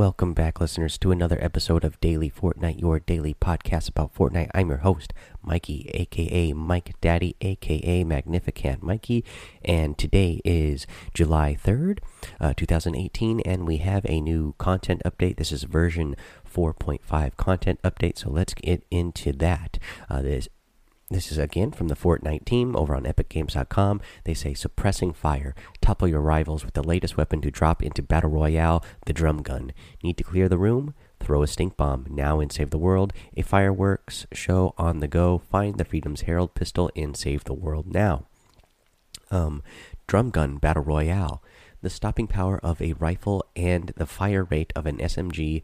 Welcome back, listeners, to another episode of Daily Fortnite, your daily podcast about Fortnite. I'm your host, Mikey, aka Mike Daddy, aka Magnificent Mikey, and today is July 3rd, uh, 2018, and we have a new content update. This is version 4.5 content update, so let's get into that. Uh, this this is again from the Fortnite team over on EpicGames.com. They say suppressing fire. Topple your rivals with the latest weapon to drop into Battle Royale, the drum gun. Need to clear the room? Throw a stink bomb. Now in Save the World, a fireworks show on the go. Find the Freedom's Herald pistol in Save the World now. Um, drum gun Battle Royale. The stopping power of a rifle and the fire rate of an SMG.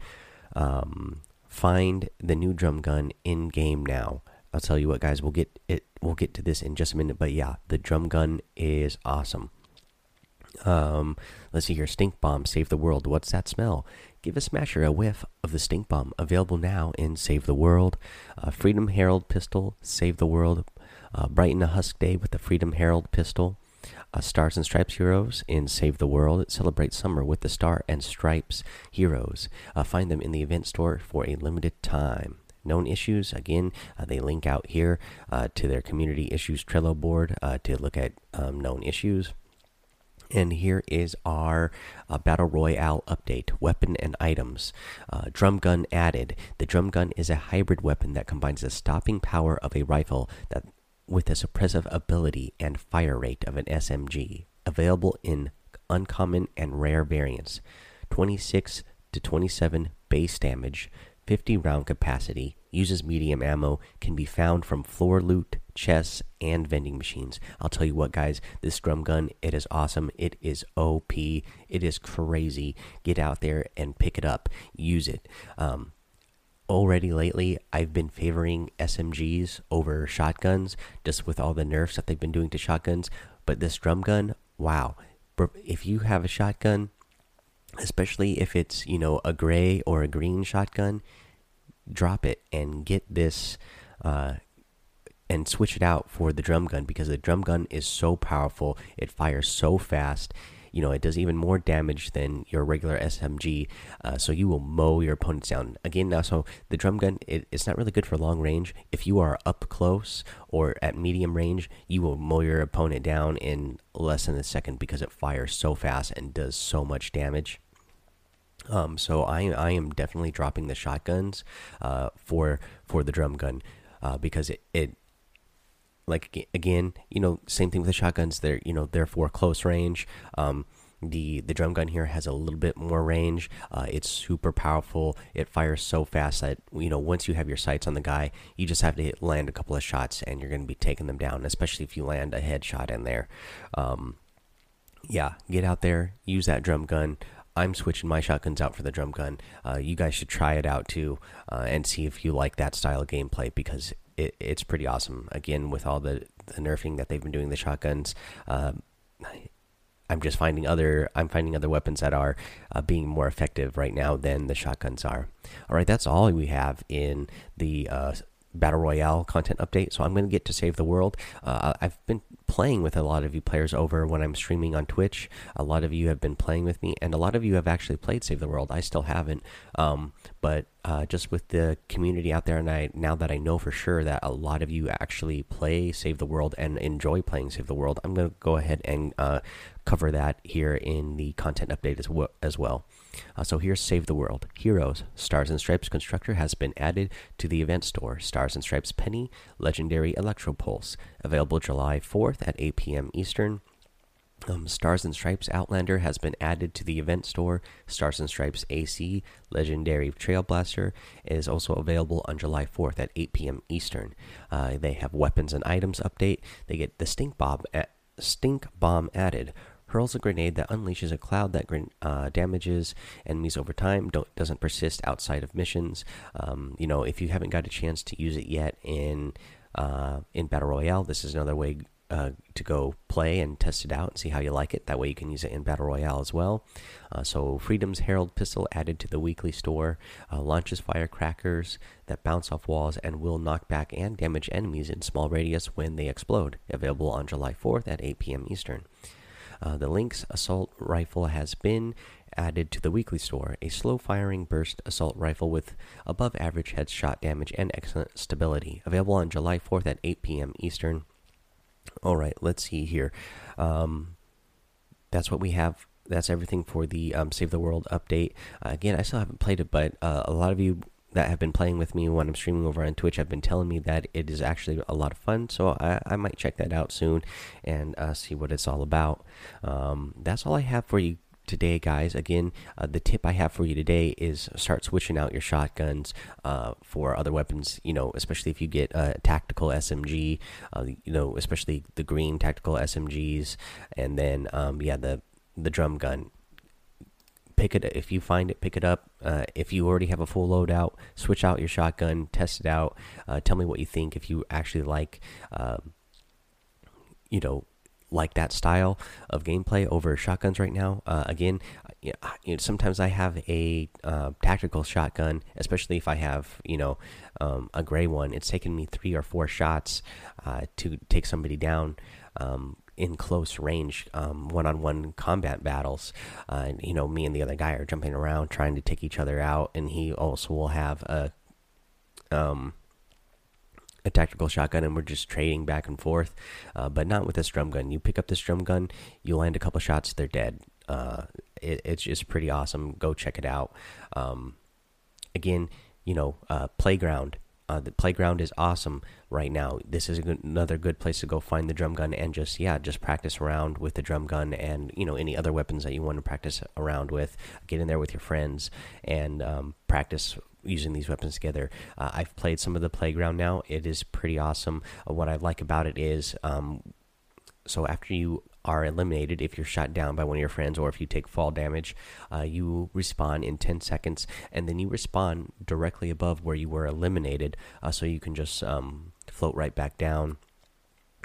Um, find the new drum gun in game now. I'll tell you what, guys. We'll get it. We'll get to this in just a minute. But yeah, the drum gun is awesome. Um, let's see here. Stink bomb, save the world. What's that smell? Give a smasher a whiff of the stink bomb. Available now in Save the World. Uh, Freedom Herald pistol, save the world. Uh, brighten a husk day with the Freedom Herald pistol. Uh, Stars and Stripes heroes in Save the World. Celebrate summer with the Star and Stripes heroes. Uh, find them in the event store for a limited time known issues. Again, uh, they link out here uh, to their community issues Trello board uh, to look at um, known issues. And here is our uh, Battle Royale update weapon and items. Uh, drum gun added. The drum gun is a hybrid weapon that combines the stopping power of a rifle that, with the suppressive ability and fire rate of an SMG. Available in uncommon and rare variants 26 to 27 base damage, 50 round capacity, uses medium ammo, can be found from floor loot, chests, and vending machines. I'll tell you what, guys, this drum gun, it is awesome. It is OP. It is crazy. Get out there and pick it up. Use it. Um, already lately i've been favoring smgs over shotguns just with all the nerfs that they've been doing to shotguns but this drum gun wow if you have a shotgun especially if it's you know a gray or a green shotgun drop it and get this uh, and switch it out for the drum gun because the drum gun is so powerful. It fires so fast you know it does even more damage than your regular smg uh, so you will mow your opponents down. Again now so the drum gun it, it's not really good for long range. If you are up close or at medium range you will mow your opponent down in less than a second because it fires so fast and does so much damage. Um, so I I am definitely dropping the shotguns uh, for for the drum gun uh, because it, it like again you know same thing with the shotguns. They're you know they're for close range. Um, the the drum gun here has a little bit more range. Uh, it's super powerful. It fires so fast that you know once you have your sights on the guy you just have to hit, land a couple of shots and you're going to be taking them down especially if you land a headshot in there. Um, yeah get out there use that drum gun. I'm switching my shotguns out for the drum gun. Uh, you guys should try it out too uh, and see if you like that style of gameplay because it, it's pretty awesome. Again, with all the, the nerfing that they've been doing the shotguns, uh, I'm just finding other I'm finding other weapons that are uh, being more effective right now than the shotguns are. All right, that's all we have in the uh, battle royale content update. So I'm going to get to save the world. Uh, I've been playing with a lot of you players over when I'm streaming on Twitch. A lot of you have been playing with me, and a lot of you have actually played Save the World. I still haven't, um, but uh, just with the community out there, and I now that I know for sure that a lot of you actually play Save the World and enjoy playing Save the World, I'm going to go ahead and uh, cover that here in the content update as well. As well. Uh, so here's Save the World. Heroes. Stars and Stripes Constructor has been added to the event store. Stars and Stripes Penny, Legendary Electro Pulse. Available July 4th at 8 p.m. Eastern. Um, Stars and Stripes Outlander has been added to the event store. Stars and Stripes AC Legendary Trail Blaster is also available on July 4th at 8 p.m. Eastern. Uh, they have weapons and items update. They get the Stink Bomb, Stink Bomb added hurls a grenade that unleashes a cloud that uh, damages enemies over time. Don't doesn't persist outside of missions. Um, you know, if you haven't got a chance to use it yet in uh, in battle royale, this is another way uh, to go play and test it out and see how you like it. That way you can use it in Battle Royale as well. Uh, so, Freedom's Herald pistol added to the weekly store uh, launches firecrackers that bounce off walls and will knock back and damage enemies in small radius when they explode. Available on July 4th at 8 p.m. Eastern. Uh, the Lynx assault rifle has been added to the weekly store a slow firing burst assault rifle with above average headshot damage and excellent stability. Available on July 4th at 8 p.m. Eastern. All right, let's see here. Um, that's what we have. That's everything for the um, Save the World update. Uh, again, I still haven't played it, but uh, a lot of you that have been playing with me when I'm streaming over on Twitch have been telling me that it is actually a lot of fun. So I, I might check that out soon and uh, see what it's all about. Um, that's all I have for you today, guys. Again, uh, the tip I have for you today is start switching out your shotguns uh, for other weapons. You know, especially if you get a tactical SMG. Uh, you know, especially the green tactical SMGs, and then um, yeah, the the drum gun pick it if you find it pick it up. Uh, if you already have a full loadout switch out your shotgun test it out uh, tell me what you think if you actually like um, you know like that style of gameplay over shotguns right now. Uh, again you know, sometimes i have a uh, tactical shotgun especially if i have you know um, a gray one. It's taken me three or four shots uh, to take somebody down. Um, in close range one on one combat battles. Uh, and, you know, me and the other guy are jumping around trying to take each other out, and he also will have a um a tactical shotgun and we're just trading back and forth uh, but not with this drum gun. You pick up this drum gun you land a couple shots they're dead. Uh, it, it's just pretty awesome. Go check it out. Um, again you know uh, playground uh, the playground is awesome right now. This is good, another good place to go find the drum gun and just yeah, just practice around with the drum gun and you know any other weapons that you want to practice around with. Get in there with your friends and um, practice using these weapons together. Uh, I've played some of the playground now. It is pretty awesome. Uh, what I like about it is um, so after you are eliminated if you're shot down by one of your friends or if you take fall damage. Uh, you respawn in 10 seconds and then you respawn directly above where you were eliminated uh, so you can just um, float right back down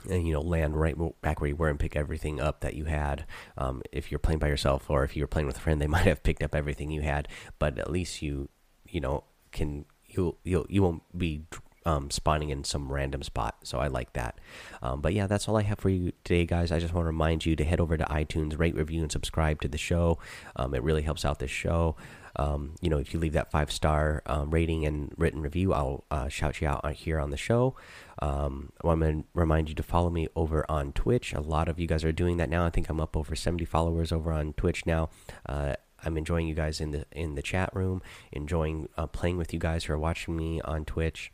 and you know land right back where you were and pick everything up that you had um, if you're playing by yourself or if you're playing with a friend they might have picked up everything you had but at least you you know can you you you won't be um, spawning in some random spot. So I like that. Um, but yeah, that's all I have for you today, guys. I just want to remind you to head over to iTunes, rate, review, and subscribe to the show. Um, it really helps out the show. Um, you know, if you leave that five star um, rating and written review, I'll uh, shout you out here on the show. Um, I'm going to remind you to follow me over on Twitch. A lot of you guys are doing that now. I think I'm up over 70 followers over on Twitch now. Uh, I'm enjoying you guys in the in the chat room, enjoying uh, playing with you guys who are watching me on Twitch.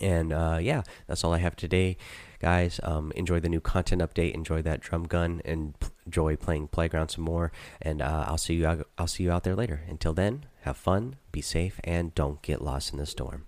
And uh, yeah, that's all I have today, guys. Um, enjoy the new content update. Enjoy that drum gun, and enjoy playing playground some more. And uh, I'll see you. I'll see you out there later. Until then, have fun, be safe, and don't get lost in the storm.